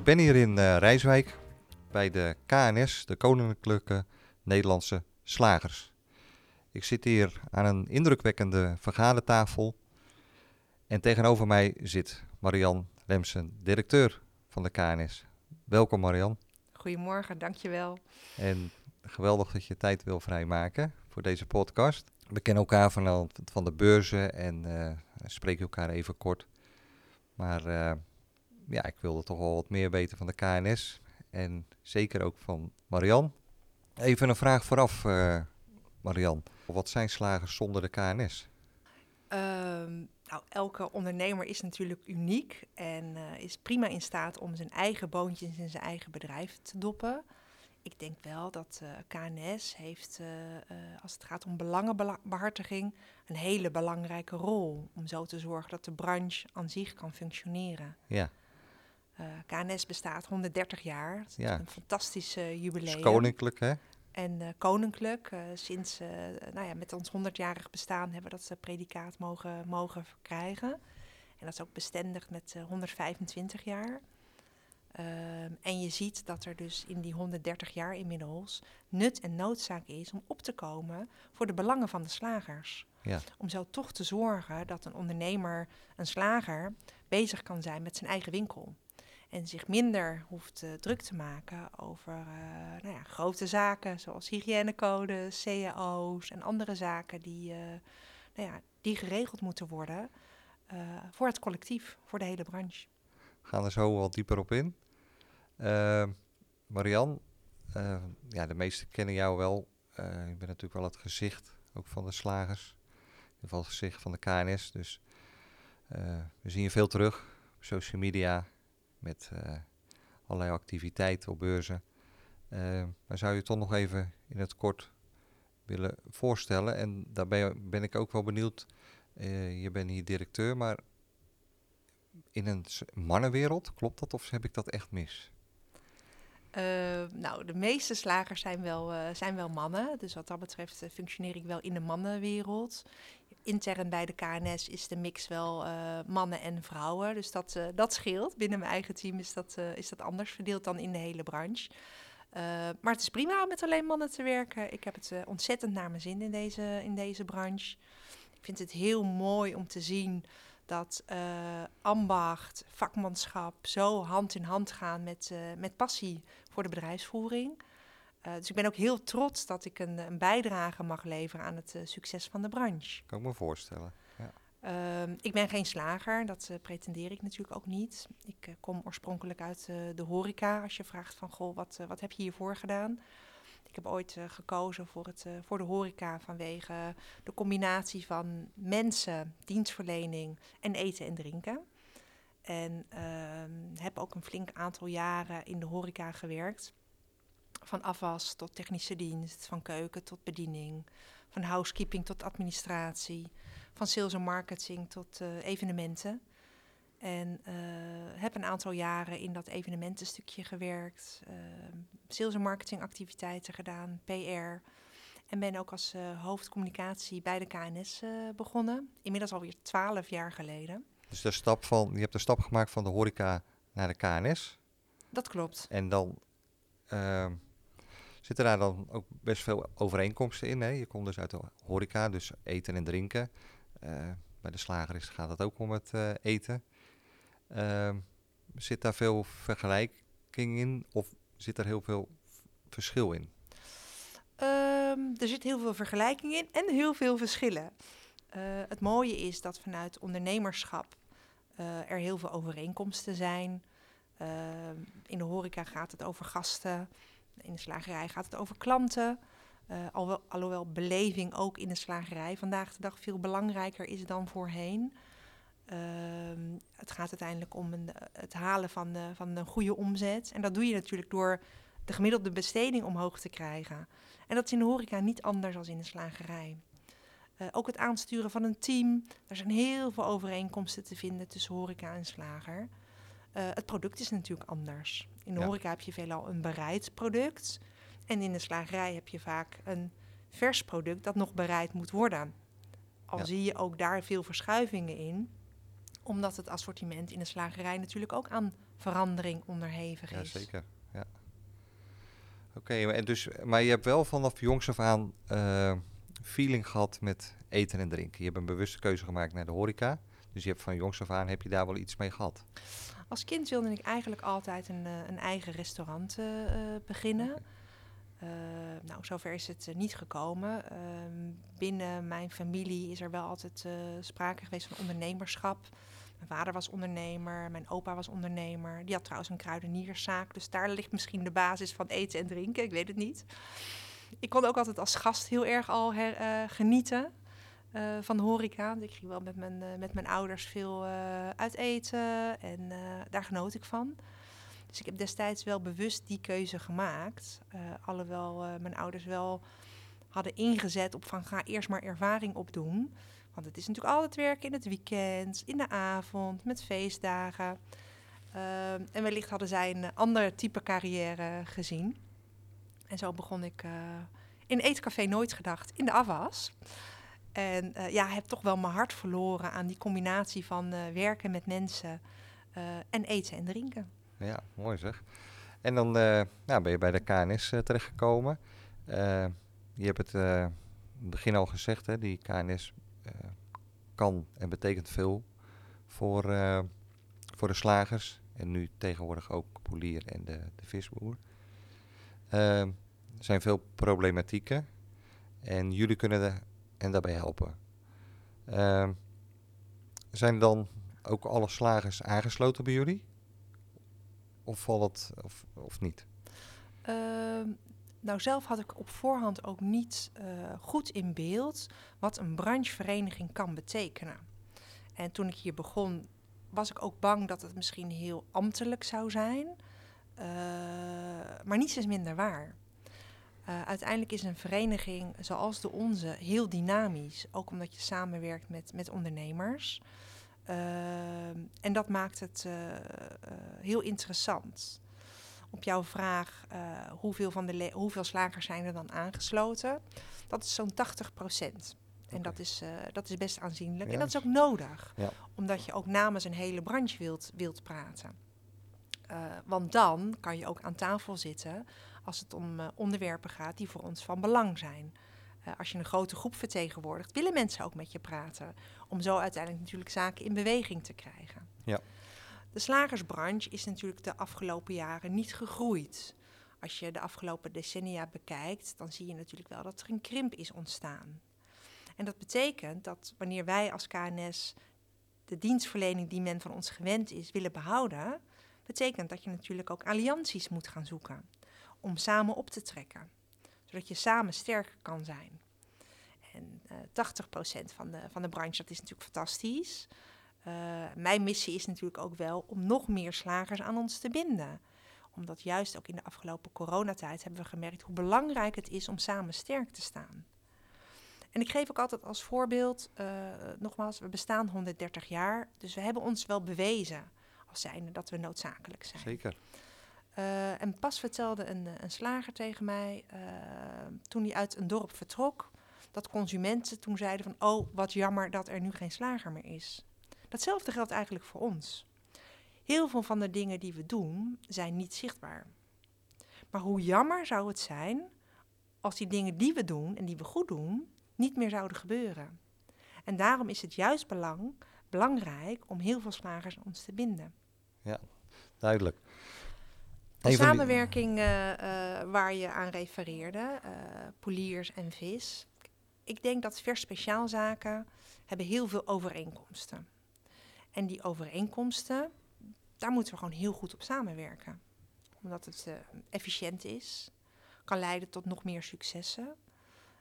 Ik ben hier in uh, Rijswijk bij de KNS, de Koninklijke Nederlandse Slagers. Ik zit hier aan een indrukwekkende vergadertafel en tegenover mij zit Marian Lemsen, directeur van de KNS. Welkom Marian. Goedemorgen, dankjewel. En geweldig dat je tijd wil vrijmaken voor deze podcast. We kennen elkaar van, van de beurzen en uh, spreken elkaar even kort. Maar uh, ja, ik wilde toch wel wat meer weten van de KNS. En zeker ook van Marian. Even een vraag vooraf, uh, Marian. Wat zijn slagers zonder de KNS? Um, nou, elke ondernemer is natuurlijk uniek en uh, is prima in staat om zijn eigen boontjes in zijn eigen bedrijf te doppen. Ik denk wel dat uh, KNS heeft, uh, als het gaat om belangenbehartiging, een hele belangrijke rol om zo te zorgen dat de branche aan zich kan functioneren. Ja. KNS bestaat 130 jaar. Dat is ja. een fantastische jubileum. Is koninklijk, hè? En uh, koninklijk, uh, sinds uh, nou ja, met ons 100-jarig bestaan hebben we dat predicaat mogen, mogen krijgen. En dat is ook bestendigd met 125 jaar. Ehm, en je ziet dat er dus in die 130 jaar inmiddels nut en noodzaak is om op te komen voor de belangen van de slagers. Ja. Om zo toch te zorgen dat een ondernemer, een slager, bezig kan zijn met zijn eigen winkel. En zich minder hoeft uh, druk te maken over uh, nou ja, grote zaken zoals hygiënecodes, cao's en andere zaken die, uh, nou ja, die geregeld moeten worden voor het collectief, voor de hele branche. We gaan er zo wat dieper op in. Marian, ja, de meesten kennen jou wel. je bent natuurlijk wel het gezicht ook van de slagers. In ieder geval het gezicht van de KNS. Dus we zien je veel terug op social media, met uh, allerlei activiteiten op beurzen. Uh, maar zou je toch nog even in het kort willen voorstellen? En daarbij ben ik ook wel benieuwd. Uh, je bent hier directeur, maar in een mannenwereld, klopt dat of heb ik dat echt mis? nou, de meeste slagers zijn wel, zijn wel mannen. Dus wat dat betreft functioneer ik wel in de mannenwereld intern bij de KNS is de mix wel uh, mannen en vrouwen. Dus dat, uh, dat scheelt. Binnen mijn eigen team is dat, uh, is dat anders verdeeld dan in de hele branche. maar het is prima om met alleen mannen te werken. Ik heb het ontzettend naar mijn zin in deze, in deze branche. Ik vind het heel mooi om te zien dat ambacht, vakmanschap zo hand in hand gaan met, met passie voor de bedrijfsvoering. Uh, dus ik ben ook heel trots dat ik een, een bijdrage mag leveren aan het uh, succes van de branche. Kan ik me voorstellen. Ja. Uh, ik ben geen slager, dat uh, pretendeer ik natuurlijk ook niet. Ik kom oorspronkelijk uit de horeca. Als je vraagt van, goh, wat, wat heb je hiervoor gedaan? Ik heb ooit gekozen voor, het, voor de horeca vanwege de combinatie van mensen, dienstverlening en eten en drinken. En ehm, heb ook een flink aantal jaren in de horeca gewerkt. Van afwas tot technische dienst, van keuken tot bediening, van housekeeping tot administratie, van sales en marketing tot uh, evenementen. En uh, heb een aantal jaren in dat evenementenstukje gewerkt, uh, sales en marketing activiteiten gedaan, PR. En ben ook als hoofdcommunicatie bij de KNS begonnen, inmiddels alweer twaalf jaar geleden. Dus de stap van, je hebt de stap gemaakt van de horeca naar de KNS? Dat klopt. En dan ehm, Zitten daar dan ook best veel overeenkomsten in? Hè? Je komt dus uit de horeca, dus eten en drinken. Uh, bij de slager is, gaat het ook om het uh, eten. Uh, zit daar veel vergelijking in of zit er heel veel verschil in? Um, er zit heel veel vergelijking in en heel veel verschillen. Uh, het mooie is dat vanuit ondernemerschap er heel veel overeenkomsten zijn. Ehm, in de horeca gaat het over gasten. In de slagerij gaat het over klanten. Uh, alhoewel, alhoewel beleving ook in de slagerij vandaag de dag veel belangrijker is dan voorheen. Ehm, het gaat uiteindelijk om een, het halen van, de, van een goede omzet. En dat doe je natuurlijk door de gemiddelde besteding omhoog te krijgen. En dat is in de horeca niet anders dan in de slagerij. Uh, ook het aansturen van een team. Er zijn heel veel overeenkomsten te vinden tussen horeca en slager. Uh, het product is natuurlijk anders. In de ja. horeca heb je veelal een bereid product. En in de slagerij heb je vaak een vers product dat nog bereid moet worden. Al ja. zie je ook daar veel verschuivingen in, omdat het assortiment in de slagerij natuurlijk ook aan verandering onderhevig is. Ja, zeker. Ja. Oké, okay, dus, maar je hebt wel vanaf jongs af aan uh, feeling gehad met eten en drinken. Je hebt een bewuste keuze gemaakt naar de horeca. Dus je hebt van jongs af aan heb je daar wel iets mee gehad. Als kind wilde ik eigenlijk altijd een, uh, een eigen restaurant uh, beginnen. Okay. Uh, nou, zover is het niet gekomen. Uh, binnen mijn familie is er wel altijd sprake geweest van ondernemerschap. Mijn vader was ondernemer, mijn opa was ondernemer. Die had trouwens een kruidenierszaak, dus daar ligt misschien de basis van eten en drinken. Ik weet het niet. Ik kon ook altijd als gast heel erg al her, genieten van de horeca. Ik ging wel met mijn, met mijn ouders veel uit eten en daar genoot ik van. Dus ik heb destijds wel bewust die keuze gemaakt. Uh, alhoewel uh, mijn ouders wel hadden ingezet op van ga eerst maar ervaring opdoen. Want het is natuurlijk altijd werken in het weekend, in de avond, met feestdagen. Uh, en wellicht hadden zij een ander type carrière gezien. En zo begon ik in Eetcafé Nooit Gedacht in de afwas. En ja, heb toch wel mijn hart verloren aan die combinatie van werken met mensen en eten en drinken. Ja, mooi zeg. En dan uh, nou, ben je bij de KNS uh, terechtgekomen. Uh, je hebt het in het begin al gezegd, hè, die KNS kan en betekent veel voor, voor de slagers. En nu tegenwoordig ook polier en de, de visboer. er zijn veel problematieken en jullie kunnen de, en daarbij helpen. zijn dan ook alle slagers aangesloten bij jullie? Of valt het of, of niet? Uh, nou, zelf had ik op voorhand ook niet uh, goed in beeld wat een branchevereniging kan betekenen. En toen ik hier begon, was ik ook bang dat het misschien heel ambtelijk zou zijn. Uh, maar niets is minder waar. Uh, uiteindelijk is een vereniging zoals de onze heel dynamisch. Ook omdat je samenwerkt met, met ondernemers. Uh, en dat maakt het uh, uh, heel interessant. Op jouw vraag, hoeveel, van de hoeveel slagers zijn er dan aangesloten? Dat is zo'n 80 procent. En okay. dat, is, dat is best aanzienlijk. Ja. En dat is ook nodig, ja. omdat je ook namens een hele branche wilt, wilt praten. want dan kan je ook aan tafel zitten als het om onderwerpen gaat die voor ons van belang zijn. Uh, als je een grote groep vertegenwoordigt, willen mensen ook met je praten. Om zo uiteindelijk natuurlijk zaken in beweging te krijgen. Ja. De slagersbranche is natuurlijk de afgelopen jaren niet gegroeid. Als je de afgelopen decennia bekijkt, dan zie je natuurlijk wel dat er een krimp is ontstaan. En dat betekent dat wanneer wij als KNS de dienstverlening die men van ons gewend is willen behouden, betekent dat je natuurlijk ook allianties moet gaan zoeken om samen op te trekken zodat je samen sterker kan zijn. En uh, eh, 80% van de, van de branche, dat is natuurlijk fantastisch. Uh, mijn missie is natuurlijk ook wel om nog meer slagers aan ons te binden. Omdat juist ook in de afgelopen coronatijd hebben we gemerkt hoe belangrijk het is om samen sterk te staan. En ik geef ook altijd als voorbeeld, uh, nogmaals, we bestaan 130 jaar, dus we hebben ons wel bewezen als zijnde dat we noodzakelijk zijn. Zeker. Uh, en pas vertelde een, een slager tegen mij, uh, toen hij uit een dorp vertrok, dat consumenten toen zeiden van, oh, wat jammer dat er nu geen slager meer is. Datzelfde geldt eigenlijk voor ons. Heel veel van de dingen die we doen, zijn niet zichtbaar. Maar hoe jammer zou het zijn als die dingen die we doen en die we goed doen, niet meer zouden gebeuren. En daarom is het juist belang, belangrijk om heel veel slagers aan ons te binden. Ja, duidelijk. De samenwerking uh, uh, waar je aan refereerde, uh, poliers en vis. Ik denk dat vers speciaalzaken hebben heel veel overeenkomsten. En die overeenkomsten, daar moeten we gewoon heel goed op samenwerken. Omdat het efficiënt is, kan leiden tot nog meer successen.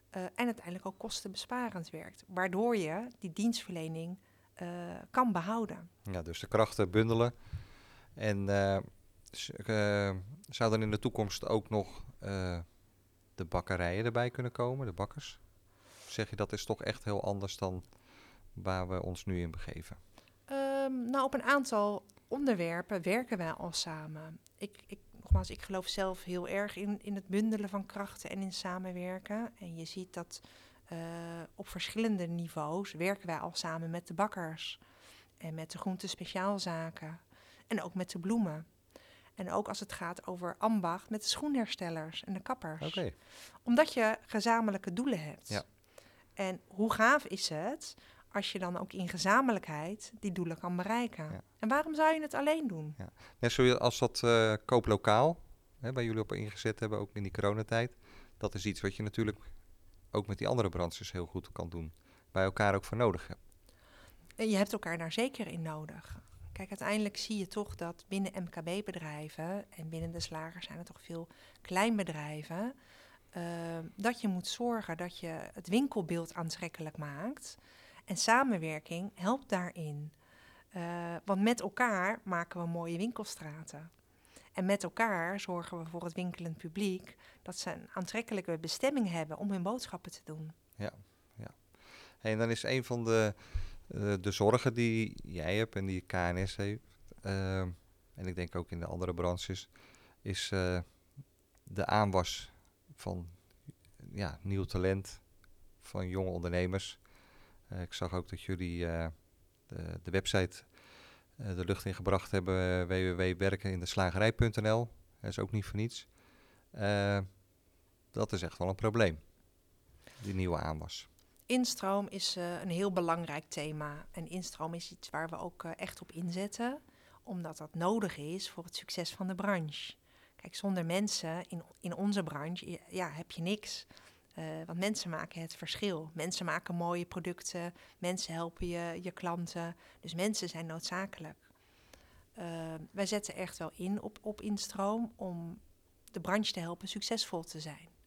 en uiteindelijk ook kostenbesparend werkt. Waardoor je die dienstverlening eh, kan behouden. Ja, dus de krachten bundelen. En eh, eh, zou dan in de toekomst ook nog eh, de bakkerijen erbij kunnen komen, de bakkers? Of zeg je dat is toch echt heel anders dan waar we ons nu in begeven? Ehm, nou, op een aantal onderwerpen werken wij al samen. Ik, ik, nogmaals, ik geloof zelf heel erg in, in het bundelen van krachten en in samenwerken. En je ziet dat eh, op verschillende niveaus werken wij al samen met de bakkers en met de groentespeciaalzaken en ook met de bloemen. En ook als het gaat over ambacht met de schoenherstellers en de kappers omdat je gezamenlijke doelen hebt. Ja. En hoe gaaf is het als je dan ook in gezamenlijkheid die doelen kan bereiken? Ja. En waarom zou je het alleen doen? net zoals dat eh kooplokaal, hè, waar jullie op ingezet hebben, ook in die coronatijd. Dat is iets wat je natuurlijk ook met die andere branches heel goed kan doen. Bij elkaar ook voor nodig hebt. En je hebt elkaar daar zeker in nodig. Kijk, uiteindelijk zie je toch dat binnen MKB-bedrijven en binnen de slagers zijn er toch veel kleinbedrijven. eh, dat je moet zorgen dat je het winkelbeeld aantrekkelijk maakt. En samenwerking helpt daarin. Eh, want met elkaar maken we mooie winkelstraten. En met elkaar zorgen we voor het winkelend publiek dat ze een aantrekkelijke bestemming hebben om hun boodschappen te doen. En dan is een van de, eh, de zorgen die jij hebt en die KNS heeft, eh, en ik denk ook in de andere branches, is eh, de aanwas van ja, nieuw talent, van jonge ondernemers. Eh, ik zag ook dat jullie de, de website de lucht in gebracht hebben, www.werkenindeslagerij.nl. Dat is ook niet voor niets. Dat is echt wel een probleem, die nieuwe aanwas. Instroom is eh, een heel belangrijk thema. En instroom is iets waar we ook eh, echt op inzetten, omdat dat nodig is voor het succes van de branche. Kijk, zonder mensen in, in onze branche ja, heb je niks. Eh, want mensen maken het verschil. Mensen maken mooie producten, mensen helpen je, je klanten. Dus mensen zijn noodzakelijk. Wij zetten echt wel in op, op instroom om de branche te helpen succesvol te zijn.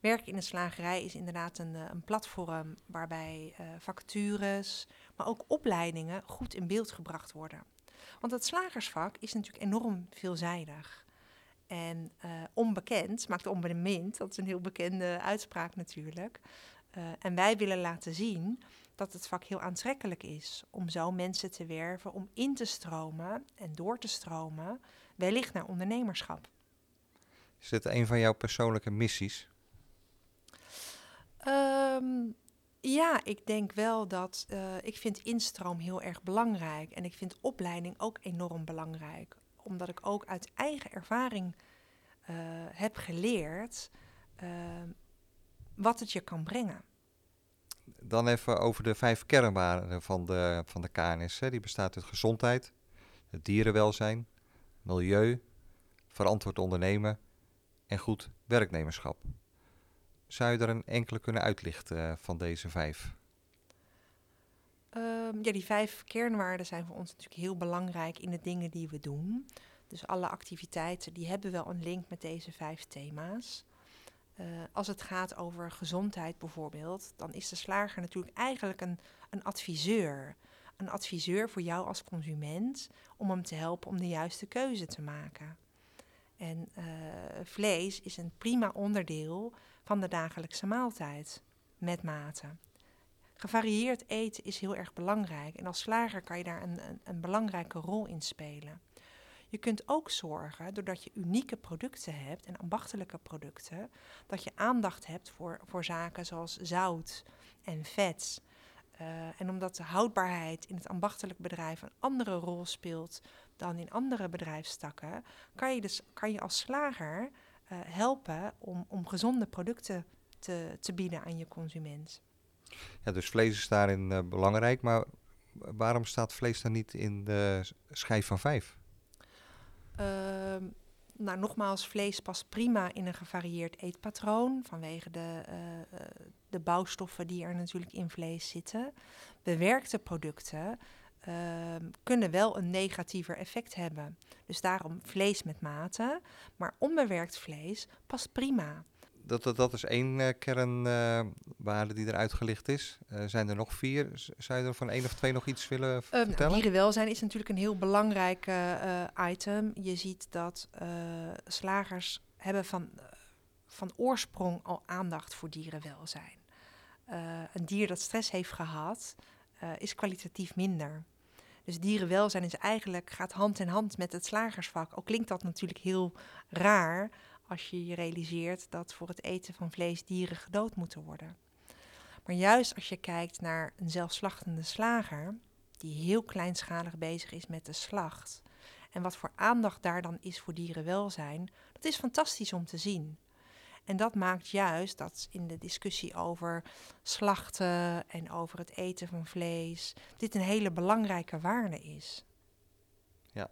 Werken in de slagerij is inderdaad een, eh, een platform waarbij eh, vacatures, maar ook opleidingen goed in beeld gebracht worden. Want het slagersvak is natuurlijk enorm veelzijdig. En eh, onbekend maakt onbemind, dat is een heel bekende uitspraak natuurlijk. En wij willen laten zien dat het vak heel aantrekkelijk is om zo mensen te werven om in te stromen en door te stromen, wellicht naar ondernemerschap. Is dit een van jouw persoonlijke missies? Ehm, ja, ik denk wel dat eh, ik vind instroom heel erg belangrijk en ik vind opleiding ook enorm belangrijk, omdat ik ook uit eigen ervaring eh, heb geleerd ehm, wat het je kan brengen. Dan even over de vijf kernwaarden van de, van de KNS. Hè. Die bestaat uit gezondheid, het dierenwelzijn, milieu, verantwoord ondernemen en goed werknemerschap. Zou je er een enkele kunnen uitlichten eh, van deze vijf? Ehm, ja, die vijf kernwaarden zijn voor ons natuurlijk heel belangrijk in de dingen die we doen. Dus alle activiteiten die hebben wel een link met deze vijf thema's. Uh, als het gaat over gezondheid bijvoorbeeld, dan is de slager natuurlijk eigenlijk een, een adviseur. Een adviseur voor jou als consument om hem te helpen om de juiste keuze te maken. En uh, vlees is een prima onderdeel van de dagelijkse maaltijd met mate. Gevarieerd eten is heel erg belangrijk en als slager kan je daar een, een, een belangrijke rol in spelen. Je kunt ook zorgen, doordat je unieke producten hebt en ambachtelijke producten, dat je aandacht hebt voor, voor zaken zoals zout en vet. Uh, en omdat de houdbaarheid in het ambachtelijk bedrijf een andere rol speelt dan in andere bedrijfstakken, kan je, dus, kan je als slager uh, helpen om, om gezonde producten te, te bieden aan je consument. Ja, dus vlees is daarin uh, belangrijk, maar waarom staat vlees dan niet in de schijf van vijf? Uh, nou, nogmaals, vlees past prima in een gevarieerd eetpatroon vanwege de, uh, de bouwstoffen die er natuurlijk in vlees zitten. Bewerkte producten uh, kunnen wel een negatiever effect hebben. Dus daarom vlees met mate, maar onbewerkt vlees past prima. dat, dat, dat is één uh, kernwaarde die eruit gelicht is. zijn er nog vier? Zou je er van één of twee nog iets willen uh, vertellen? Dierenwelzijn is natuurlijk een heel belangrijk item. Je ziet dat slagers hebben van, van oorsprong al aandacht voor dierenwelzijn. een dier dat stress heeft gehad, is kwalitatief minder. Dus dierenwelzijn is eigenlijk, gaat hand in hand met het slagersvak. Ook klinkt dat natuurlijk heel raar als je je realiseert dat voor het eten van vlees dieren gedood moeten worden. Maar juist als je kijkt naar een zelfslachtende slager, die heel kleinschalig bezig is met de slacht, en wat voor aandacht daar dan is voor dierenwelzijn, dat is fantastisch om te zien. En dat maakt juist dat in de discussie over slachten en over het eten van vlees, dit een hele belangrijke waarde is. Ja,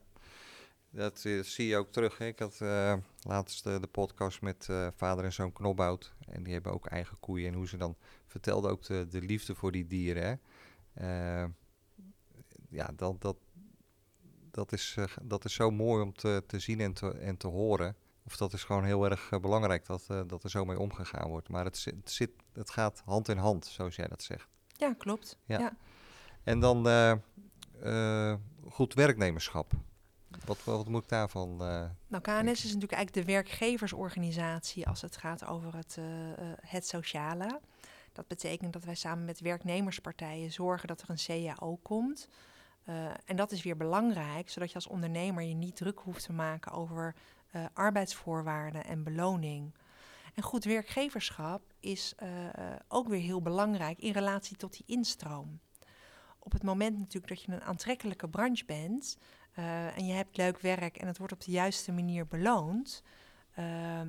dat uh, zie je ook terug. Hè? Ik had uh, laatst uh, de podcast met vader en zoon Knobhout. En die hebben ook eigen koeien. En hoe ze dan vertelden ook de, de liefde voor die dieren. Hè? ja, dat, dat, dat, is, dat is zo mooi om te, te zien en te, en te horen. Of dat is gewoon heel erg belangrijk dat, dat er zo mee omgegaan wordt. Maar het, het, zit, het gaat hand in hand, zoals jij dat zegt. Ja, klopt. Ja. ja. En dan goed werknemerschap. Wat, wat moet ik daarvan? Uh, nou, KNS is natuurlijk eigenlijk de werkgeversorganisatie als het gaat over het, uh, het sociale. Dat betekent dat wij samen met werknemerspartijen zorgen dat er een CAO komt. en dat is weer belangrijk, zodat je als ondernemer je niet druk hoeft te maken over arbeidsvoorwaarden en beloning. En goed werkgeverschap is ook weer heel belangrijk in relatie tot die instroom. Op het moment natuurlijk dat je een aantrekkelijke branche bent, uh, en je hebt leuk werk en het wordt op de juiste manier beloond, uh,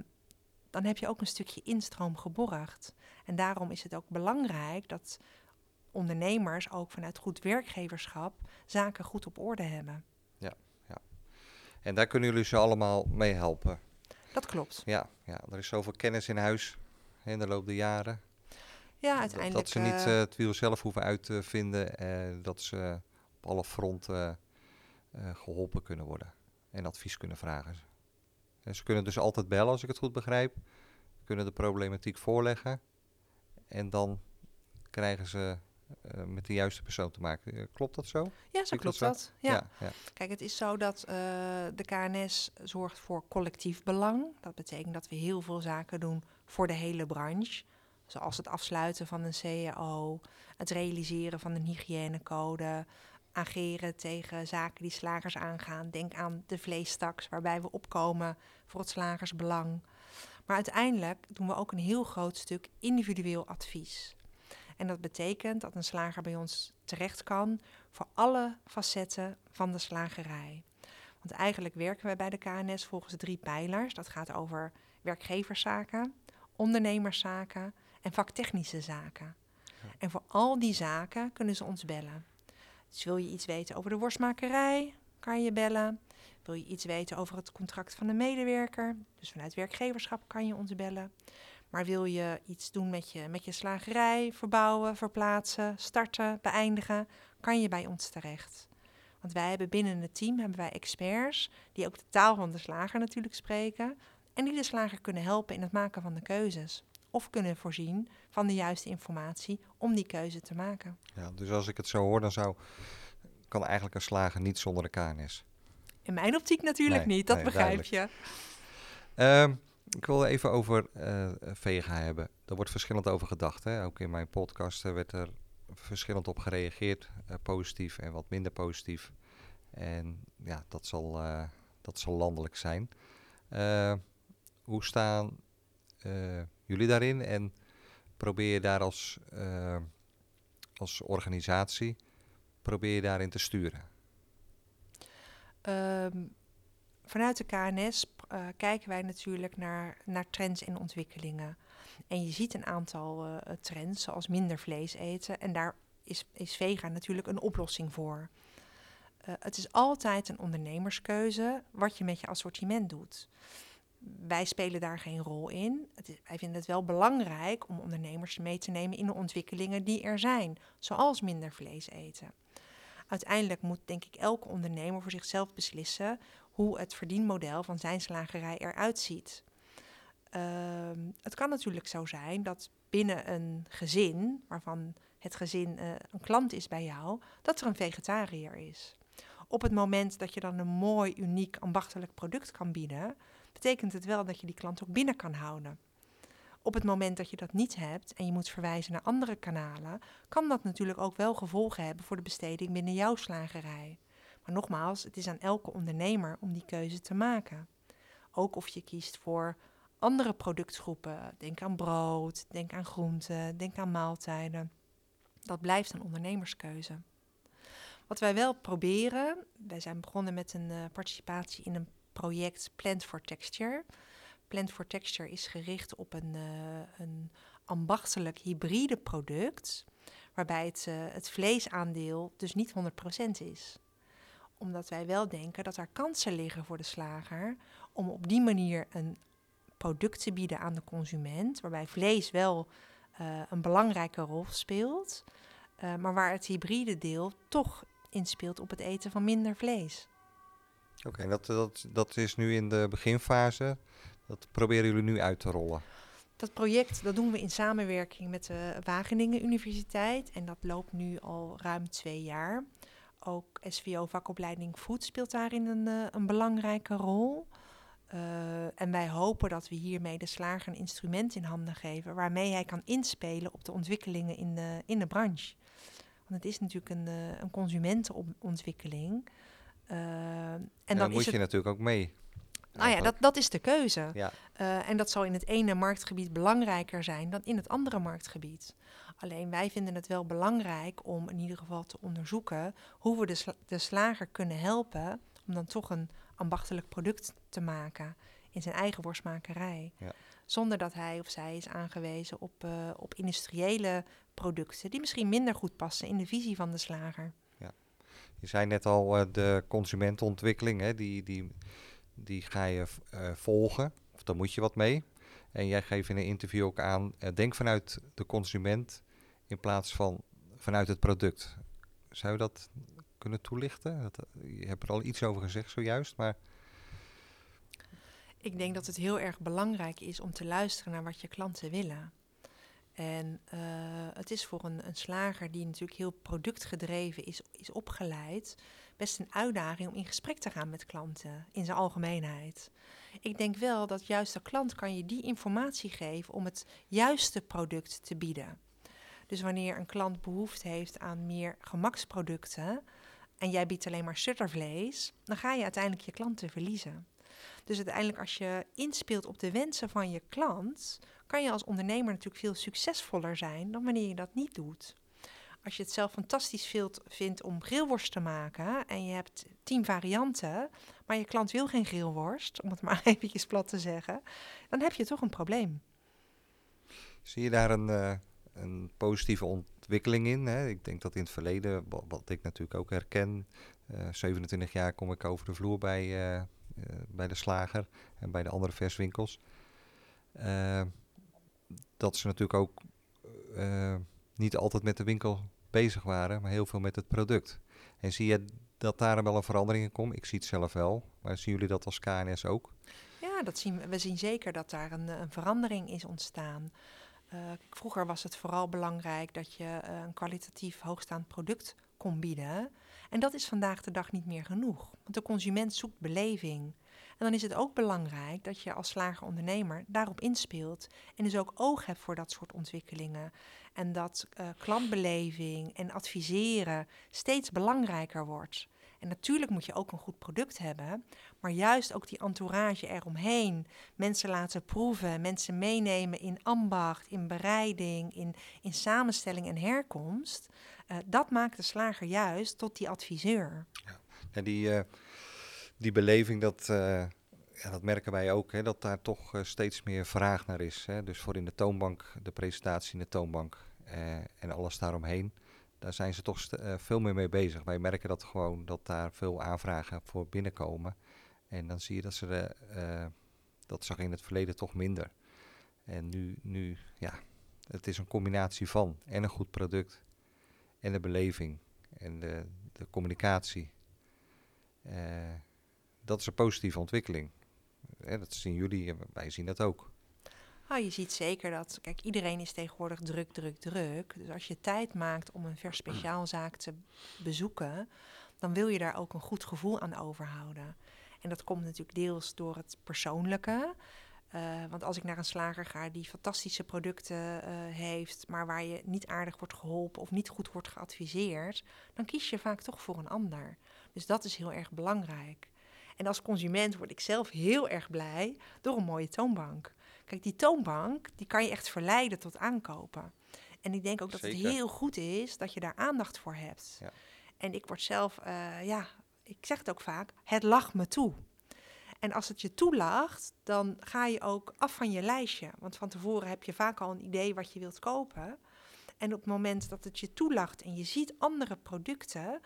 dan heb je ook een stukje instroom geborgd. En daarom is het ook belangrijk dat ondernemers ook vanuit goed werkgeverschap zaken goed op orde hebben. En daar kunnen jullie ze allemaal mee helpen. Dat klopt. Ja, ja er is zoveel kennis in huis in de loop der jaren. Ja, uiteindelijk. Dat, dat ze niet uh, het wiel zelf hoeven uit te vinden. en dat ze op alle fronten uh, geholpen kunnen worden en advies kunnen vragen. En ze kunnen dus altijd bellen als ik het goed begrijp, kunnen de problematiek voorleggen en dan krijgen ze uh, met de juiste persoon te maken. Uh, klopt dat zo? Ja, zo klopt dat. Ja. Ja, ja. Kijk, het is zo dat de KNS zorgt voor collectief belang. Dat betekent dat we heel veel zaken doen voor de hele branche. Zoals het afsluiten van een CAO, het realiseren van een hygiënecode, ageren tegen zaken die slagers aangaan. Denk aan de vleestaks, waarbij we opkomen voor het slagersbelang. Maar uiteindelijk doen we ook een heel groot stuk individueel advies. En dat betekent dat een slager bij ons terecht kan voor alle facetten van de slagerij. Want eigenlijk werken wij bij de KNS volgens drie pijlers. Dat gaat over werkgeverszaken, ondernemerszaken en vaktechnische zaken. En voor al die zaken kunnen ze ons bellen. Dus wil je iets weten over de worstmakerij, kan je bellen. Wil je iets weten over het contract van de medewerker, dus vanuit werkgeverschap kan je ons bellen. Maar wil je iets doen met je, met je slagerij, verbouwen, verplaatsen, starten, beëindigen, kan je bij ons terecht. Want wij hebben binnen het team hebben wij experts die ook de taal van de slager natuurlijk spreken en die de slager kunnen helpen in het maken van de keuzes. Of kunnen voorzien van de juiste informatie om die keuze te maken. Ja, dus als ik het zo hoor, dan zou, kan eigenlijk een slager niet zonder de KNS. In mijn optiek natuurlijk niet, dat begrijp je. Uh, ik wil even over uh, Vega hebben. Daar wordt verschillend over gedacht. Hè? Ook in mijn podcast werd er verschillend op gereageerd. Uh, positief en wat minder positief. En ja, dat zal, dat zal landelijk zijn. hoe staan jullie daarin? En probeer je daar als, als organisatie probeer je daarin te sturen? Um, vanuit de KNS eh, kijken wij natuurlijk naar, naar trends en ontwikkelingen. En je ziet een aantal uh, trends, zoals minder vlees eten. En daar is, is vegan natuurlijk een oplossing voor. Uh, het is altijd een ondernemerskeuze wat je met je assortiment doet. Wij spelen daar geen rol in. Het is, wij vinden het wel belangrijk om ondernemers mee te nemen in de ontwikkelingen die er zijn, zoals minder vlees eten uiteindelijk moet denk ik elke ondernemer voor zichzelf beslissen hoe het verdienmodel van zijn slagerij eruit ziet. Ehm, het kan natuurlijk zo zijn dat binnen een gezin, waarvan het gezin eh, een klant is bij jou, dat er een vegetariër is. Op het moment dat je dan een mooi, uniek, ambachtelijk product kan bieden, betekent het wel dat je die klant ook binnen kan houden. Op het moment dat je dat niet hebt en je moet verwijzen naar andere kanalen, kan dat natuurlijk ook wel gevolgen hebben voor de besteding binnen jouw slagerij. Maar nogmaals, het is aan elke ondernemer om die keuze te maken. Ook of je kiest voor andere productgroepen. Denk aan brood, denk aan groenten, denk aan maaltijden. Dat blijft een ondernemerskeuze. Wat wij wel proberen, wij zijn begonnen met een uh, participatie in een project Plant for Texture. Plant for Texture is gericht op een, uh, een ambachtelijk hybride product, waarbij het, uh, het vleesaandeel dus niet 100% is omdat wij wel denken dat er kansen liggen voor de slager om op die manier een product te bieden aan de consument, waarbij vlees wel uh, een belangrijke rol speelt, uh, maar waar het hybride deel toch inspeelt op het eten van minder vlees. Oké, okay, dat, dat, dat is nu in de beginfase. Dat proberen jullie nu uit te rollen. Dat project dat doen we in samenwerking met de Wageningen Universiteit en dat loopt nu al ruim twee jaar. Ook SVO vakopleiding Food speelt daarin een, uh, een belangrijke rol. Uh, en wij hopen dat we hiermee de slager een instrument in handen geven waarmee hij kan inspelen op de ontwikkelingen in de, in de branche. Want het is natuurlijk een, uh, een consumentenontwikkeling. Uh, en, en dan, moet je het... natuurlijk ook mee. Nou ja, dat, dat is de keuze. Ja. en dat zal in het ene marktgebied belangrijker zijn dan in het andere marktgebied. Alleen wij vinden het wel belangrijk om in ieder geval te onderzoeken hoe we de, de slager kunnen helpen om dan toch een ambachtelijk product te maken in zijn eigen worstmakerij. Ja. Zonder dat hij of zij is aangewezen op, uh, op industriële producten die misschien minder goed passen in de visie van de slager. Ja. Je zei net al, uh, de consumentenontwikkeling, hè, die, die, die ga je uh, volgen. Of daar moet je wat mee. En jij geeft in een interview ook aan, denk vanuit de consument in plaats van vanuit het product. Zou je dat kunnen toelichten? Dat, je hebt er al iets over gezegd zojuist, maar... Ik denk dat het heel erg belangrijk is om te luisteren naar wat je klanten willen. En uh, het is voor een, een, slager die natuurlijk heel productgedreven is, is opgeleid, best een uitdaging om in gesprek te gaan met klanten in zijn algemeenheid. Ik denk wel dat juist de klant kan je die informatie geven om het juiste product te bieden. Dus wanneer een klant behoefte heeft aan meer gemaksproducten en jij biedt alleen maar shuttervlees, dan ga je uiteindelijk je klanten verliezen. Dus uiteindelijk als je inspeelt op de wensen van je klant, kan je als ondernemer natuurlijk veel succesvoller zijn dan wanneer je dat niet doet. Als je het zelf fantastisch vindt om grillworst te maken en je hebt tien varianten, maar je klant wil geen grillworst, om het maar eventjes plat te zeggen, dan heb je toch een probleem. Zie je daar een, uh, een positieve ontwikkeling in. Hè. Ik denk dat in het verleden, wat, ik natuurlijk ook herken, uh, eh, 27 jaar kom ik over de vloer bij, uh, uh, bij de slager en bij de andere verswinkels. dat ze natuurlijk ook niet altijd met de winkel bezig waren, maar heel veel met het product. En zie je dat daar wel een verandering in komt? Ik zie het zelf wel, maar zien jullie dat als KNS ook? Ja, dat zien, we zien zeker dat daar een, een verandering is ontstaan. Uh, vroeger was het vooral belangrijk dat je uh, een kwalitatief hoogstaand product kon bieden. En dat is vandaag de dag niet meer genoeg. Want de consument zoekt beleving. En dan is het ook belangrijk dat je als slagerondernemer daarop inspeelt. En dus ook oog hebt voor dat soort ontwikkelingen. En dat uh, klantbeleving en adviseren steeds belangrijker wordt. Natuurlijk moet je ook een goed product hebben, maar juist ook die entourage eromheen. Mensen laten proeven, mensen meenemen in ambacht, in bereiding, in, in samenstelling en herkomst. Uh, dat maakt de slager juist tot die adviseur. Ja. En die, uh, die beleving, dat, uh, ja, dat merken wij ook, hè, dat daar toch steeds meer vraag naar is. Hè. Dus voor in de toonbank, de presentatie in de toonbank en alles daaromheen daar zijn ze toch uh, veel meer mee bezig. Wij merken dat gewoon dat daar veel aanvragen voor binnenkomen. En dan zie je dat ze de, uh, dat zag in het verleden toch minder. En nu, nu, ja, het is een combinatie van en een goed product en de beleving en de, de communicatie. Uh, dat is een positieve ontwikkeling. dat zien jullie wij zien dat ook. Oh, je ziet zeker dat, kijk, iedereen is tegenwoordig druk, druk, druk. Dus als je tijd maakt om een vers speciaalzaak te bezoeken, dan wil je daar ook een goed gevoel aan overhouden. En dat komt natuurlijk deels door het persoonlijke. Uh, want als ik naar een slager ga die fantastische producten uh, heeft, maar waar je niet aardig wordt geholpen of niet goed wordt geadviseerd, dan kies je vaak toch voor een ander. Dus dat is heel erg belangrijk. En als consument word ik zelf heel erg blij door een mooie toonbank. Kijk, die toonbank, die kan je echt verleiden tot aankopen. En ik denk ook dat het heel goed is dat je daar aandacht voor hebt. Ja. En ik word zelf, uh, ja, ik zeg het ook vaak, het lacht me toe. En als het je toelacht, dan ga je ook af van je lijstje. Want van tevoren heb je vaak al een idee wat je wilt kopen. En op het moment dat het je toelacht en je ziet andere producten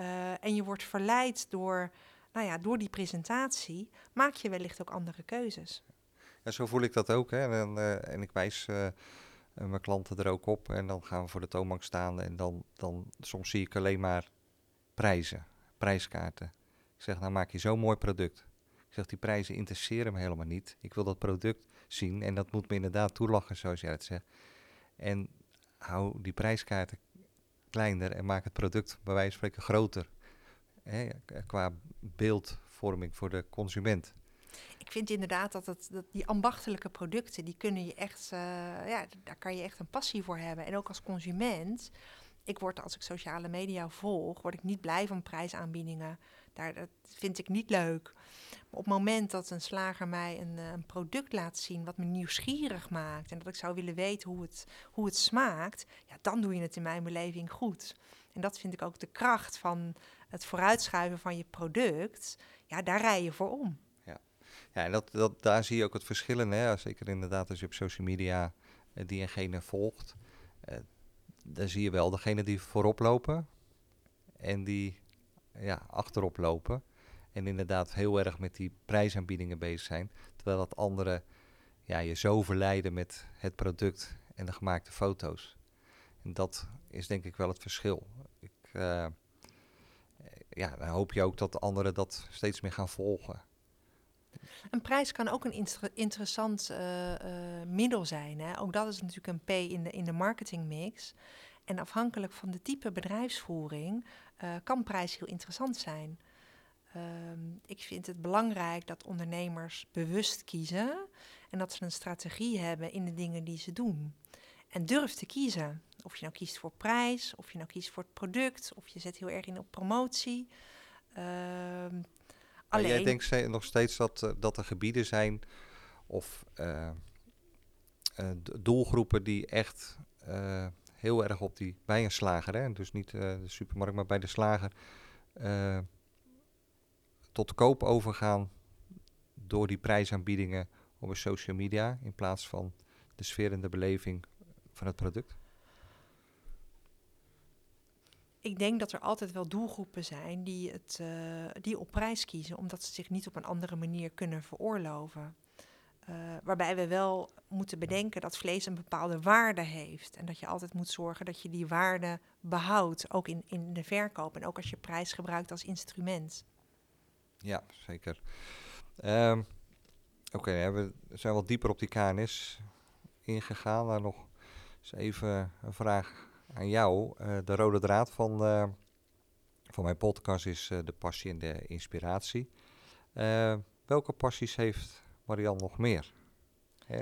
uh, en je wordt verleid door, nou ja, door die presentatie, maak je wellicht ook andere keuzes. Ja, zo voel ik dat ook. Hè. En, uh, en ik wijs uh, mijn klanten er ook op. En dan gaan we voor de toonbank staan. En dan, dan soms zie ik alleen maar prijzen, prijskaarten. Ik zeg, nou maak je zo'n mooi product. Ik zeg, die prijzen interesseren me helemaal niet. Ik wil dat product zien en dat moet me inderdaad toelachen, zoals jij het zegt. En hou die prijskaarten kleiner en maak het product bij wijze van spreken groter. Hè, qua beeldvorming voor de consument. Ik vind inderdaad dat, het, dat die ambachtelijke producten, die kunnen je echt, uh, ja, daar kan je echt een passie voor hebben. En ook als consument, ik word als ik sociale media volg, word ik niet blij van prijsaanbiedingen. Daar, dat vind ik niet leuk. Maar op het moment dat een slager mij een, eh, een, product laat zien wat me nieuwsgierig maakt en dat ik zou willen weten hoe het, hoe het smaakt, ja, dan doe je het in mijn beleving goed. En dat vind ik ook de kracht van het vooruitschuiven van je product. Ja, daar rij je voor om. Ja, en dat, dat, daar zie je ook het verschil in. Hè? Zeker inderdaad als je op social media uh, die engene volgt. Uh, dan zie je wel degene die voorop lopen en die ja, achterop lopen. En inderdaad heel erg met die prijsaanbiedingen bezig zijn. Terwijl dat anderen ja, je zo verleiden met het product en de gemaakte foto's. En dat is denk ik wel het verschil. Ik, uh, ja, dan hoop je ook dat de anderen dat steeds meer gaan volgen. Een prijs kan ook een interessant uh, uh, middel zijn. Hè? Ook dat is natuurlijk een P in de, in de marketingmix. En afhankelijk van de type bedrijfsvoering uh, kan prijs heel interessant zijn. Um, ik vind het belangrijk dat ondernemers bewust kiezen en dat ze een strategie hebben in de dingen die ze doen. En durf te kiezen. Of je nou kiest voor prijs, of je nou kiest voor het product, of je zet heel erg in op promotie. Um, alleen... Jij denkt nog steeds dat, uh, dat er gebieden zijn of uh, uh, doelgroepen die echt heel erg op die bij een slager, hè? dus niet de supermarkt, maar bij de slager tot koop overgaan door die prijsaanbiedingen op social media in plaats van de sfeer en de beleving van het product? Ik denk dat er altijd wel doelgroepen zijn die, het, uh, die op prijs kiezen, omdat ze zich niet op een andere manier kunnen veroorloven. Uh, waarbij we wel moeten bedenken dat vlees een bepaalde waarde heeft. En dat je altijd moet zorgen dat je die waarde behoudt, ook in, in de verkoop en ook als je prijs gebruikt als instrument. Ja, zeker. Um, Oké, we zijn wat dieper op die KNS ingegaan. Maar nog eens even een vraag aan jou. Uh, de rode draad van, uh, van mijn podcast is uh, de passie en de inspiratie. welke passies heeft Marianne nog meer? Hè?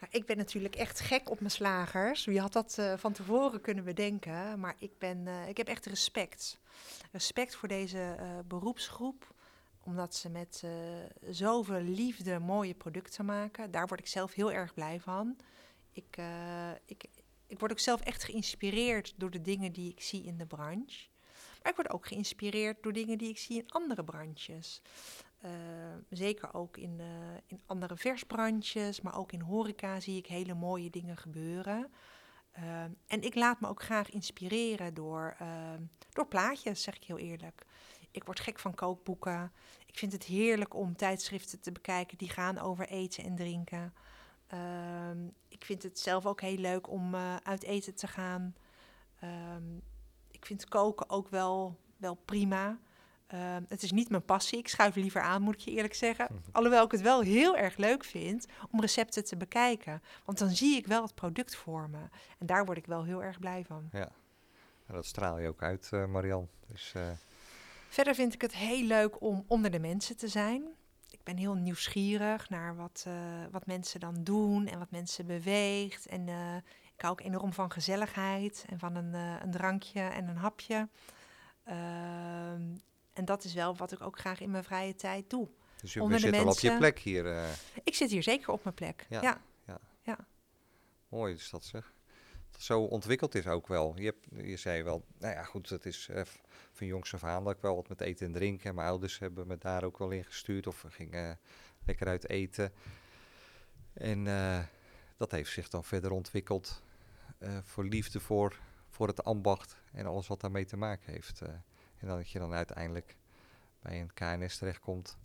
Nou, ik ben natuurlijk echt gek op mijn slagers. Wie had dat van tevoren kunnen bedenken? Maar ik, ben, ik heb echt respect. Respect voor deze beroepsgroep. Omdat ze met zoveel liefde mooie producten maken. Daar word ik zelf heel erg blij van. Ik, ik, ik word ook zelf echt geïnspireerd door de dingen die ik zie in de branche. Maar ik word ook geïnspireerd door dingen die ik zie in andere branches. Uh, zeker ook in, uh, in andere versbranches, maar ook in horeca zie ik hele mooie dingen gebeuren. Uh, en ik laat me ook graag inspireren door, door plaatjes, zeg ik heel eerlijk. Ik word gek van kookboeken. Ik vind het heerlijk om tijdschriften te bekijken die gaan over eten en drinken. Ehm, ik vind het zelf ook heel leuk om uit eten te gaan. Ehm, ik vind koken ook wel, wel prima. Ehm, het is niet mijn passie. Ik schuif liever aan, moet ik je eerlijk zeggen. Alhoewel ik het wel heel erg leuk vind om recepten te bekijken. Want dan zie ik wel het product voor me. En daar word ik wel heel erg blij van. Ja, en dat straal je ook uit, uh, Marian. Dus, uh... Verder vind ik het heel leuk om onder de mensen te zijn. Ik ben heel nieuwsgierig naar wat, uh, wat mensen dan doen en wat mensen beweegt. En ik hou ook enorm van gezelligheid en van een, een drankje en een hapje. Ehm, en dat is wel wat ik ook graag in mijn vrije tijd doe. Dus je zit wel op je plek hier? Ik zit hier zeker op mijn plek, ja. ja. ja. ja. Mooi is dat zeg. Dat zo ontwikkeld is ook wel. Je, hebt, je zei wel, nou ja goed, het is van jongs af aan dat ik wel wat met eten en drinken. En mijn ouders hebben me daar ook wel in gestuurd of we gingen lekker uit eten. En uh, dat heeft zich dan verder ontwikkeld voor liefde voor, voor het ambacht en alles wat daarmee te maken heeft. En dat je dan uiteindelijk bij een KNS terechtkomt.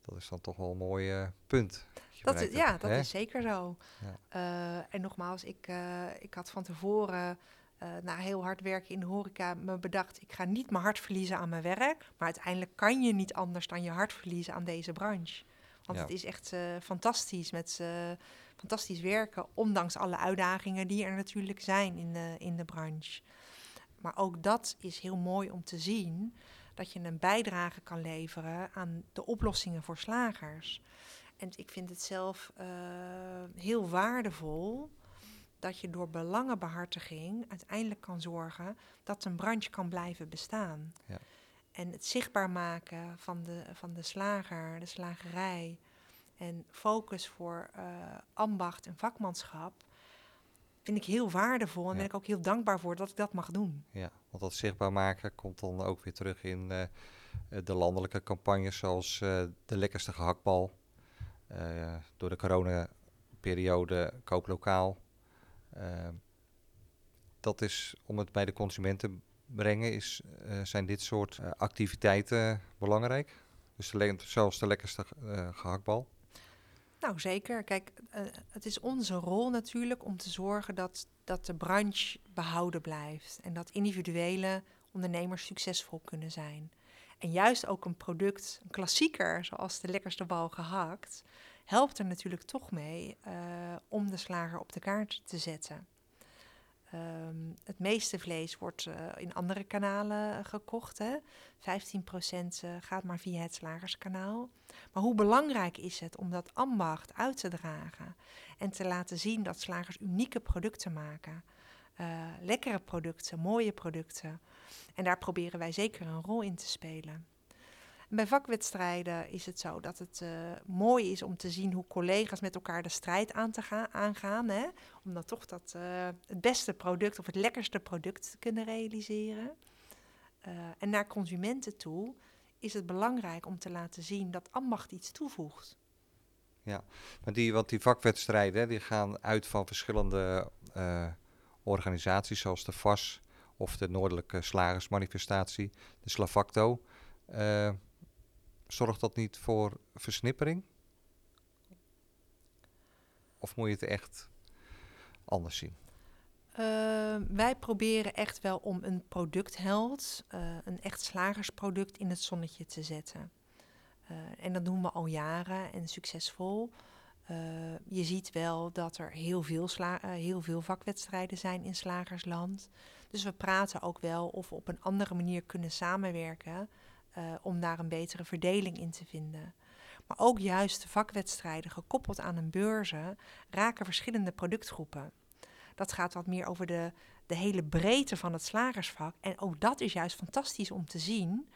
Dat is dan toch wel een mooi uh, punt. Dat is, ja, dat is zeker zo. Ja. Uh, en nogmaals, ik, uh, ik had van tevoren na heel hard werken in de horeca me bedacht... ik ga niet mijn hart verliezen aan mijn werk. Maar uiteindelijk kan je niet anders dan je hart verliezen aan deze branche. Want ja. het is echt fantastisch met fantastisch werken... ondanks alle uitdagingen die er natuurlijk zijn in de, in de branche. Maar ook dat is heel mooi om te zien dat je een bijdrage kan leveren aan de oplossingen voor slagers. En ik vind het zelf uh, heel waardevol dat je door belangenbehartiging uiteindelijk kan zorgen dat een branche kan blijven bestaan. Ja. En het zichtbaar maken van de, van de slager, de slagerij en focus voor uh, ambacht en vakmanschap vind ik heel waardevol en ben ik ook heel dankbaar voor dat ik dat mag doen. Ja, want dat zichtbaar maken komt dan ook weer terug in uh, de landelijke campagnes zoals uh, de lekkerste gehaktbal. Door de coronaperiode koop lokaal. Dat is om het bij de consumenten brengen, is, zijn dit soort activiteiten belangrijk. Dus de zoals de lekkerste gehaktbal. Nou, zeker. Kijk, het is onze rol natuurlijk om te zorgen dat, dat de branche behouden blijft. En dat individuele ondernemers succesvol kunnen zijn. En juist ook een product, een klassieker, zoals de lekkerste bal gehakt, helpt er natuurlijk toch mee uh, om de slager op de kaart te zetten. Um, het meeste vlees wordt uh, in andere kanalen gekocht. Hè? 15% uh, gaat maar via het slagerskanaal. Maar hoe belangrijk is het om dat ambacht uit te dragen en te laten zien dat slagers unieke producten maken? Lekkere producten, mooie producten. En daar proberen wij zeker een rol in te spelen. Bij vakwedstrijden is het zo dat het uh, mooi is om te zien hoe collega's met elkaar de strijd aan te gaan, aangaan. Hè? Om dan toch dat, uh, het beste product of het lekkerste product te kunnen realiseren. Uh, en naar consumenten toe is het belangrijk om te laten zien dat ambacht iets toevoegt. Ja, maar die, want die vakwedstrijden die gaan uit van verschillende organisaties, zoals de VAS of de Noordelijke Slagersmanifestatie, de Slavacto. Zorgt dat niet voor versnippering? Of moet je het echt anders zien? Uh, wij proberen echt wel om een productheld, uh, een echt slagersproduct, in het zonnetje te zetten. Uh, en dat doen we al jaren en succesvol. je ziet wel dat er heel veel, heel veel vakwedstrijden zijn in slagersland. Dus we praten ook wel of we op een andere manier kunnen samenwerken om daar een betere verdeling in te vinden. Maar ook juist de vakwedstrijden gekoppeld aan een beurzen raken verschillende productgroepen. Dat gaat wat meer over de, de hele breedte van het slagersvak. En ook dat is juist fantastisch om te zien.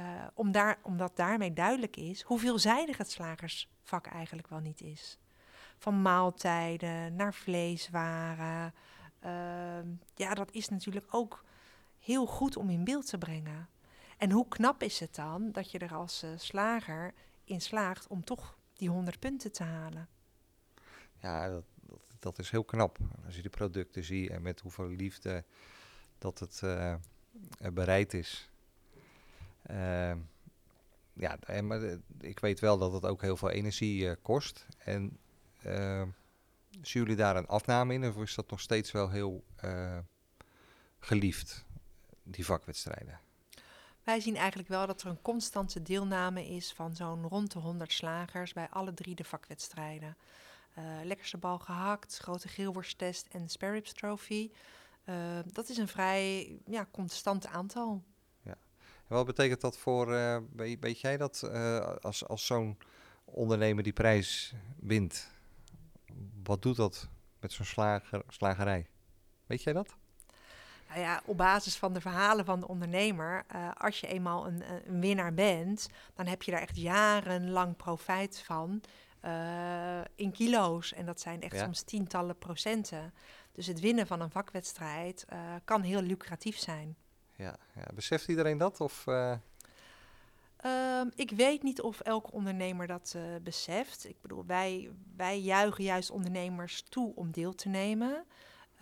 Uh, om daar, omdat daarmee duidelijk is hoe veelzijdig het slagersvak eigenlijk wel niet is. Van maaltijden naar vleeswaren. Uh, ja, dat is natuurlijk ook heel goed om in beeld te brengen. En hoe knap is het dan dat je er als uh, slager in slaagt om toch die 100 punten te halen? Ja, dat, dat is heel knap. Als je de producten ziet en met hoeveel liefde dat het uh, bereid is. Uh, ja, maar ik weet wel dat het ook heel veel energie kost. En zien jullie daar een afname in? Of is dat nog steeds wel heel geliefd, die vakwedstrijden? Wij zien eigenlijk wel dat er een constante deelname is van zo'n rond de 100 slagers bij alle drie de vakwedstrijden. Uh, lekkerste bal gehakt, grote geelworsttest en Sparrows Trophy. Uh, dat is een vrij ja, constant aantal. Ja. En wat betekent dat voor, weet, weet, jij dat, als, als zo'n ondernemer die prijs wint, wat doet dat met zo'n slager, slagerij? Weet jij dat? Nou ja, op basis van de verhalen van de ondernemer, uh, als je eenmaal een, een, winnaar bent, dan heb je daar echt jarenlang profijt van uh, in kilo's. En dat zijn echt ja. soms tientallen procenten. Dus het winnen van een vakwedstrijd uh, kan heel lucratief zijn. Ja, ja. beseft iedereen dat? Of, Um, ik weet niet of elke ondernemer dat uh, beseft. Ik bedoel, wij, wij juichen juist ondernemers toe om deel te nemen.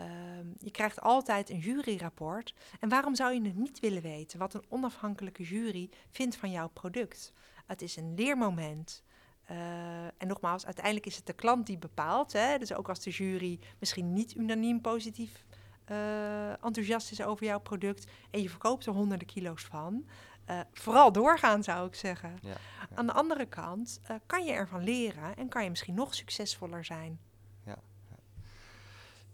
Um, je krijgt altijd een juryrapport. En waarom zou je het niet willen weten wat een onafhankelijke jury vindt van jouw product? Het is een leermoment. Uh, en nogmaals, uiteindelijk is het de klant die bepaalt. Hè? Dus ook als de jury misschien niet unaniem positief uh, enthousiast is over jouw product en je verkoopt er honderden kilo's van, uh, vooral doorgaan, zou ik zeggen. Ja, ja. Aan de andere kant kan je ervan leren en kan je misschien nog succesvoller zijn.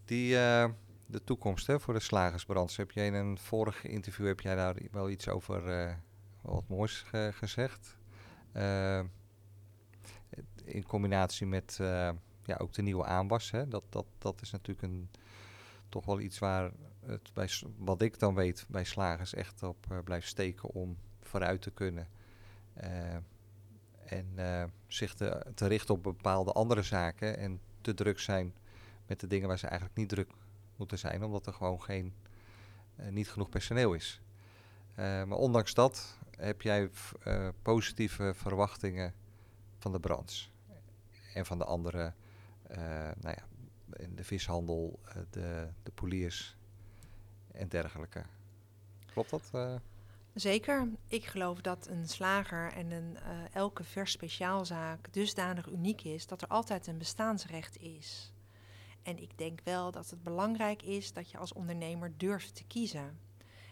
Die, uh, de toekomst hè, voor de slagersbranche. Heb jij in een vorige interview heb jij daar wel iets over wat moois ge gezegd? in combinatie met ja, ook de nieuwe aanwas. Hè? Dat, dat, dat is natuurlijk een, toch wel iets waar het bij, wat ik dan weet bij slagers echt op blijft steken om vooruit te kunnen. En zich te, richten op bepaalde andere zaken en te druk zijn met de dingen waar ze eigenlijk niet druk moeten zijn, omdat er gewoon geen, niet genoeg personeel is. maar ondanks dat heb jij positieve verwachtingen van de branche en van de andere, nou ja, in de vishandel, de, de poliers en dergelijke. Klopt dat? Zeker. Ik geloof dat een slager en een, elke vers speciaalzaak dusdanig uniek is dat er altijd een bestaansrecht is. En ik denk wel dat het belangrijk is dat je als ondernemer durft te kiezen.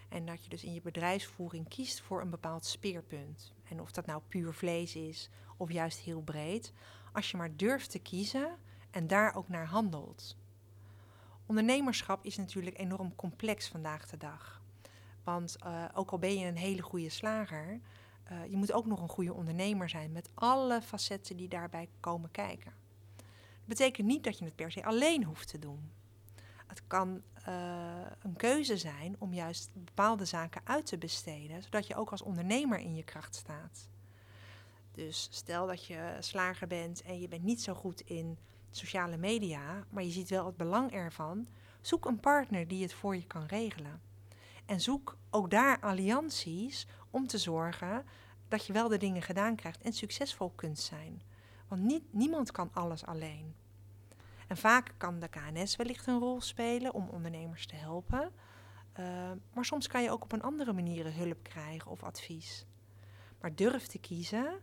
En dat je dus in je bedrijfsvoering kiest voor een bepaald speerpunt. En of dat nou puur vlees is of juist heel breed. Als je maar durft te kiezen en daar ook naar handelt. Ondernemerschap is natuurlijk enorm complex vandaag de dag. Want uh, ook al ben je een hele goede slager, uh, je moet ook nog een goede ondernemer zijn met alle facetten die daarbij komen kijken. Betekent niet dat je het per se alleen hoeft te doen. Het kan uh, een keuze zijn om juist bepaalde zaken uit te besteden, zodat je ook als ondernemer in je kracht staat. Dus stel dat je slager bent en je bent niet zo goed in sociale media, maar je ziet wel het belang ervan. Zoek een partner die het voor je kan regelen. En zoek ook daar allianties om te zorgen dat je wel de dingen gedaan krijgt en succesvol kunt zijn. Want niet, niemand kan alles alleen. En vaak kan de KNS wellicht een rol spelen om ondernemers te helpen. Uh, maar soms kan je ook op een andere manier hulp krijgen of advies. Maar durf te kiezen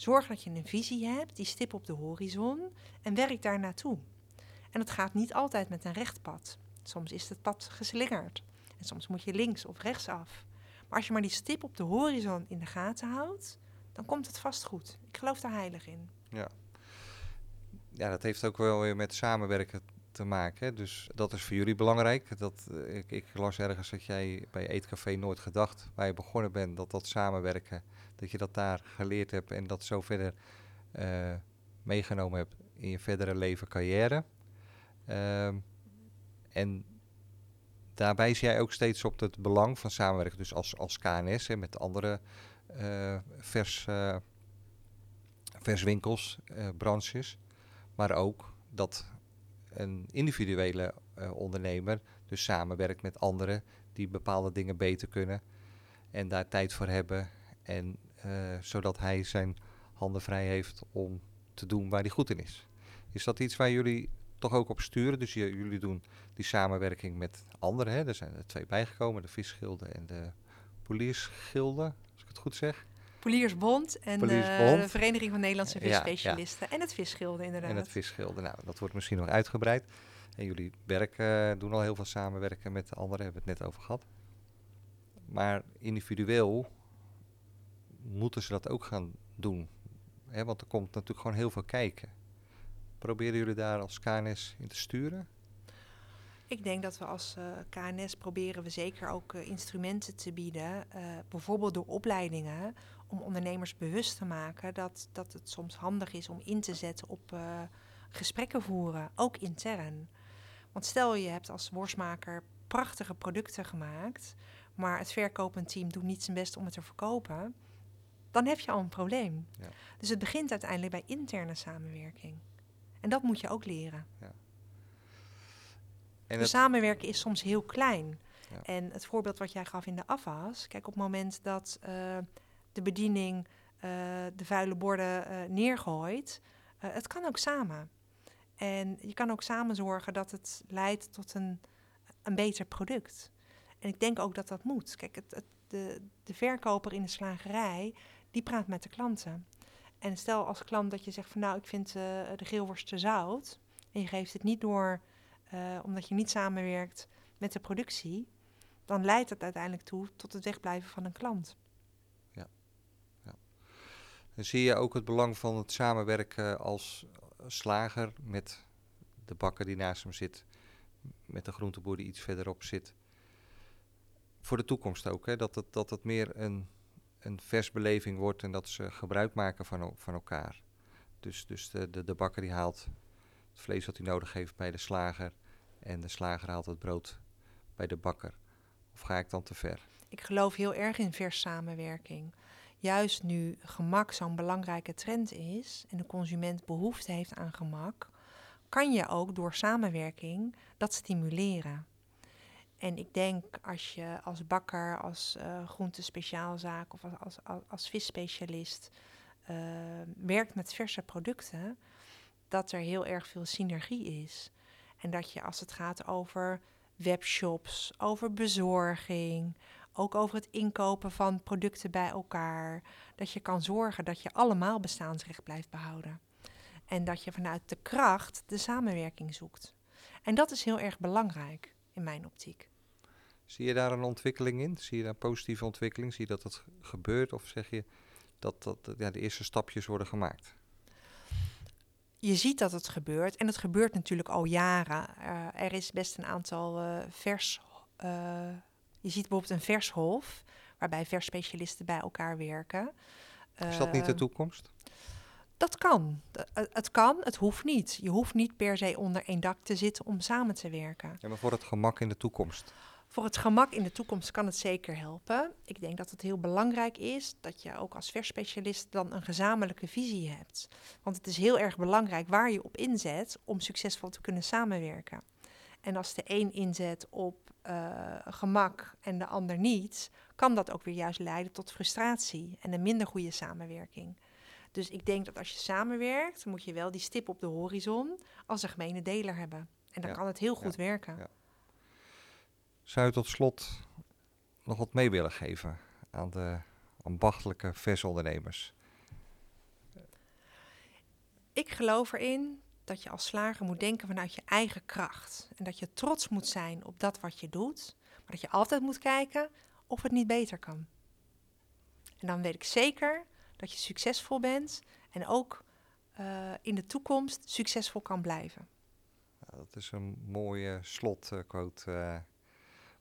Zorg dat je een visie hebt, die stip op de horizon en werk daar naartoe. En het gaat niet altijd met een recht pad. Soms is het pad geslingerd en soms moet je links of rechts af. Maar als je maar die stip op de horizon in de gaten houdt, dan komt het vast goed. Ik geloof daar heilig in. Ja, ja dat heeft ook wel weer met samenwerken te maken. Dus dat is voor jullie belangrijk. Dat, uh, ik, ik, las ergens dat jij bij Eetcafé Nooit Gedacht, waar je begonnen bent, dat dat samenwerken dat je dat daar geleerd hebt en dat zo verder uh, meegenomen hebt in je verdere leven, carrière. Uh, en daarbij zie jij ook steeds op het belang van samenwerken, dus als, als KNS en met andere uh, vers, uh, verswinkels, branches, maar ook dat een individuele ondernemer dus samenwerkt met anderen die bepaalde dingen beter kunnen en daar tijd voor hebben en uh, zodat hij zijn handen vrij heeft om te doen waar hij goed in is. Is dat iets waar jullie toch ook op sturen? Dus jullie doen die samenwerking met anderen. Hè? Er zijn er twee bijgekomen, de visgilden en de poliersgilden, als ik het goed zeg. Poliersbond en Poliersbond. de Vereniging van Nederlandse Visspecialisten. Ja, ja. En het visgilden inderdaad. En het visgilden, nou dat wordt misschien nog uitgebreid. En jullie werken, doen al heel veel samenwerken met anderen, hebben we het net over gehad. Maar individueel moeten ze dat ook gaan doen. Hè, want er komt natuurlijk gewoon heel veel kijken. Proberen jullie daar als KNS in te sturen? Ik denk dat we als uh, KNS proberen we zeker ook uh, instrumenten te bieden, uh, bijvoorbeeld door opleidingen, om ondernemers bewust te maken dat, dat het soms handig is om in te zetten op gesprekken voeren, ook intern. Want stel je hebt als worstmaker prachtige producten gemaakt, maar het verkopend team doet niet zijn best om het te verkopen, dan heb je al een probleem. Ja. Dus het begint uiteindelijk bij interne samenwerking. En dat moet je ook leren. Ja. En de samenwerken is soms heel klein. Ja. En het voorbeeld wat jij gaf in de afwas, kijk op het moment dat uh, de bediening uh, de vuile borden uh, neergooit, het kan ook samen. En je kan ook samen zorgen dat het leidt tot een, een beter product. En ik denk ook dat dat moet. Kijk, het, de, de verkoper in de slagerij, die praat met de klanten. En stel als klant dat je zegt van nou, ik vind uh, de geelworst te zout. En je geeft het niet door omdat je niet samenwerkt met de productie. Dan leidt het uiteindelijk toe tot het wegblijven van een klant. Dan zie je ook het belang van het samenwerken als slager met de bakker die naast hem zit. Met de groenteboer die iets verderop zit. Voor de toekomst ook, hè? Dat, het, dat meer een een versbeleving wordt en dat ze gebruik maken van, van elkaar. Dus, dus de, de, de bakker die haalt het vlees wat hij nodig heeft bij de slager en de slager haalt het brood bij de bakker. Of ga ik dan te ver? Ik geloof heel erg in vers samenwerking. Juist nu gemak zo'n belangrijke trend is en de consument behoefte heeft aan gemak, kan je ook door samenwerking dat stimuleren. En ik denk als je als bakker, als uh, groentespeciaalzaak of als, als, visspecialist uh, werkt met verse producten, dat er heel erg veel synergie is. En dat je als het gaat over webshops, over bezorging, ook over het inkopen van producten bij elkaar, dat je kan zorgen dat je allemaal bestaansrecht blijft behouden. En dat je vanuit de kracht de samenwerking zoekt. En dat is heel erg belangrijk in mijn optiek. Zie je daar een ontwikkeling in? Zie je daar een positieve ontwikkeling? Zie je dat het gebeurt? Of zeg je dat, dat ja, de eerste stapjes worden gemaakt? Je ziet dat het gebeurt. En het gebeurt natuurlijk al jaren. Uh, er is best een aantal uh, vers... Uh, je ziet bijvoorbeeld een vershof... waarbij versspecialisten bij elkaar werken. Is dat niet de toekomst? Dat kan. Het kan, het hoeft niet. Je hoeft niet per se onder één dak te zitten om samen te werken. Ja, maar voor het gemak in de toekomst? Voor het gemak in de toekomst kan het zeker helpen. Ik denk dat het heel belangrijk is dat je ook als versspecialist dan een gezamenlijke visie hebt. Want het is heel erg belangrijk waar je op inzet om succesvol te kunnen samenwerken. En als de een inzet op uh, gemak en de ander niet, kan dat ook weer juist leiden tot frustratie en een minder goede samenwerking. Dus ik denk dat als je samenwerkt, moet je wel die stip op de horizon als een gemene deler hebben. En dan kan het heel goed werken. Ja. Zou je tot slot nog wat mee willen geven aan de ambachtelijke versondernemers? Ik geloof erin dat je als slager moet denken vanuit je eigen kracht. En dat je trots moet zijn op dat wat je doet. Maar dat je altijd moet kijken of het niet beter kan. En dan weet ik zeker dat je succesvol bent en ook uh, in de toekomst succesvol kan blijven. dat is een mooie slotquote. Uh,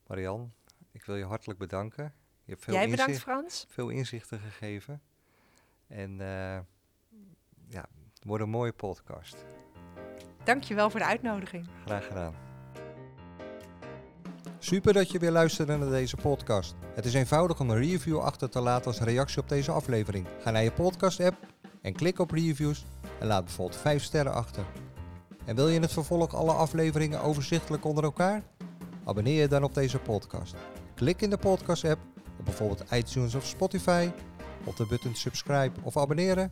Marian, ik wil je hartelijk bedanken. Je hebt veel Jij bedankt, Frans. Veel inzichten gegeven. En uh, ja, het wordt een mooie podcast. Dankjewel voor de uitnodiging. Graag gedaan. Super dat je weer luisterde naar deze podcast. Het is eenvoudig om een review achter te laten als reactie op deze aflevering. Ga naar je podcast-app en klik op reviews en laat bijvoorbeeld 5 sterren achter. En wil je in het vervolg alle afleveringen overzichtelijk onder elkaar? Abonneer je dan op deze podcast. Klik in de podcast-app op bijvoorbeeld iTunes of Spotify op de button subscribe of abonneren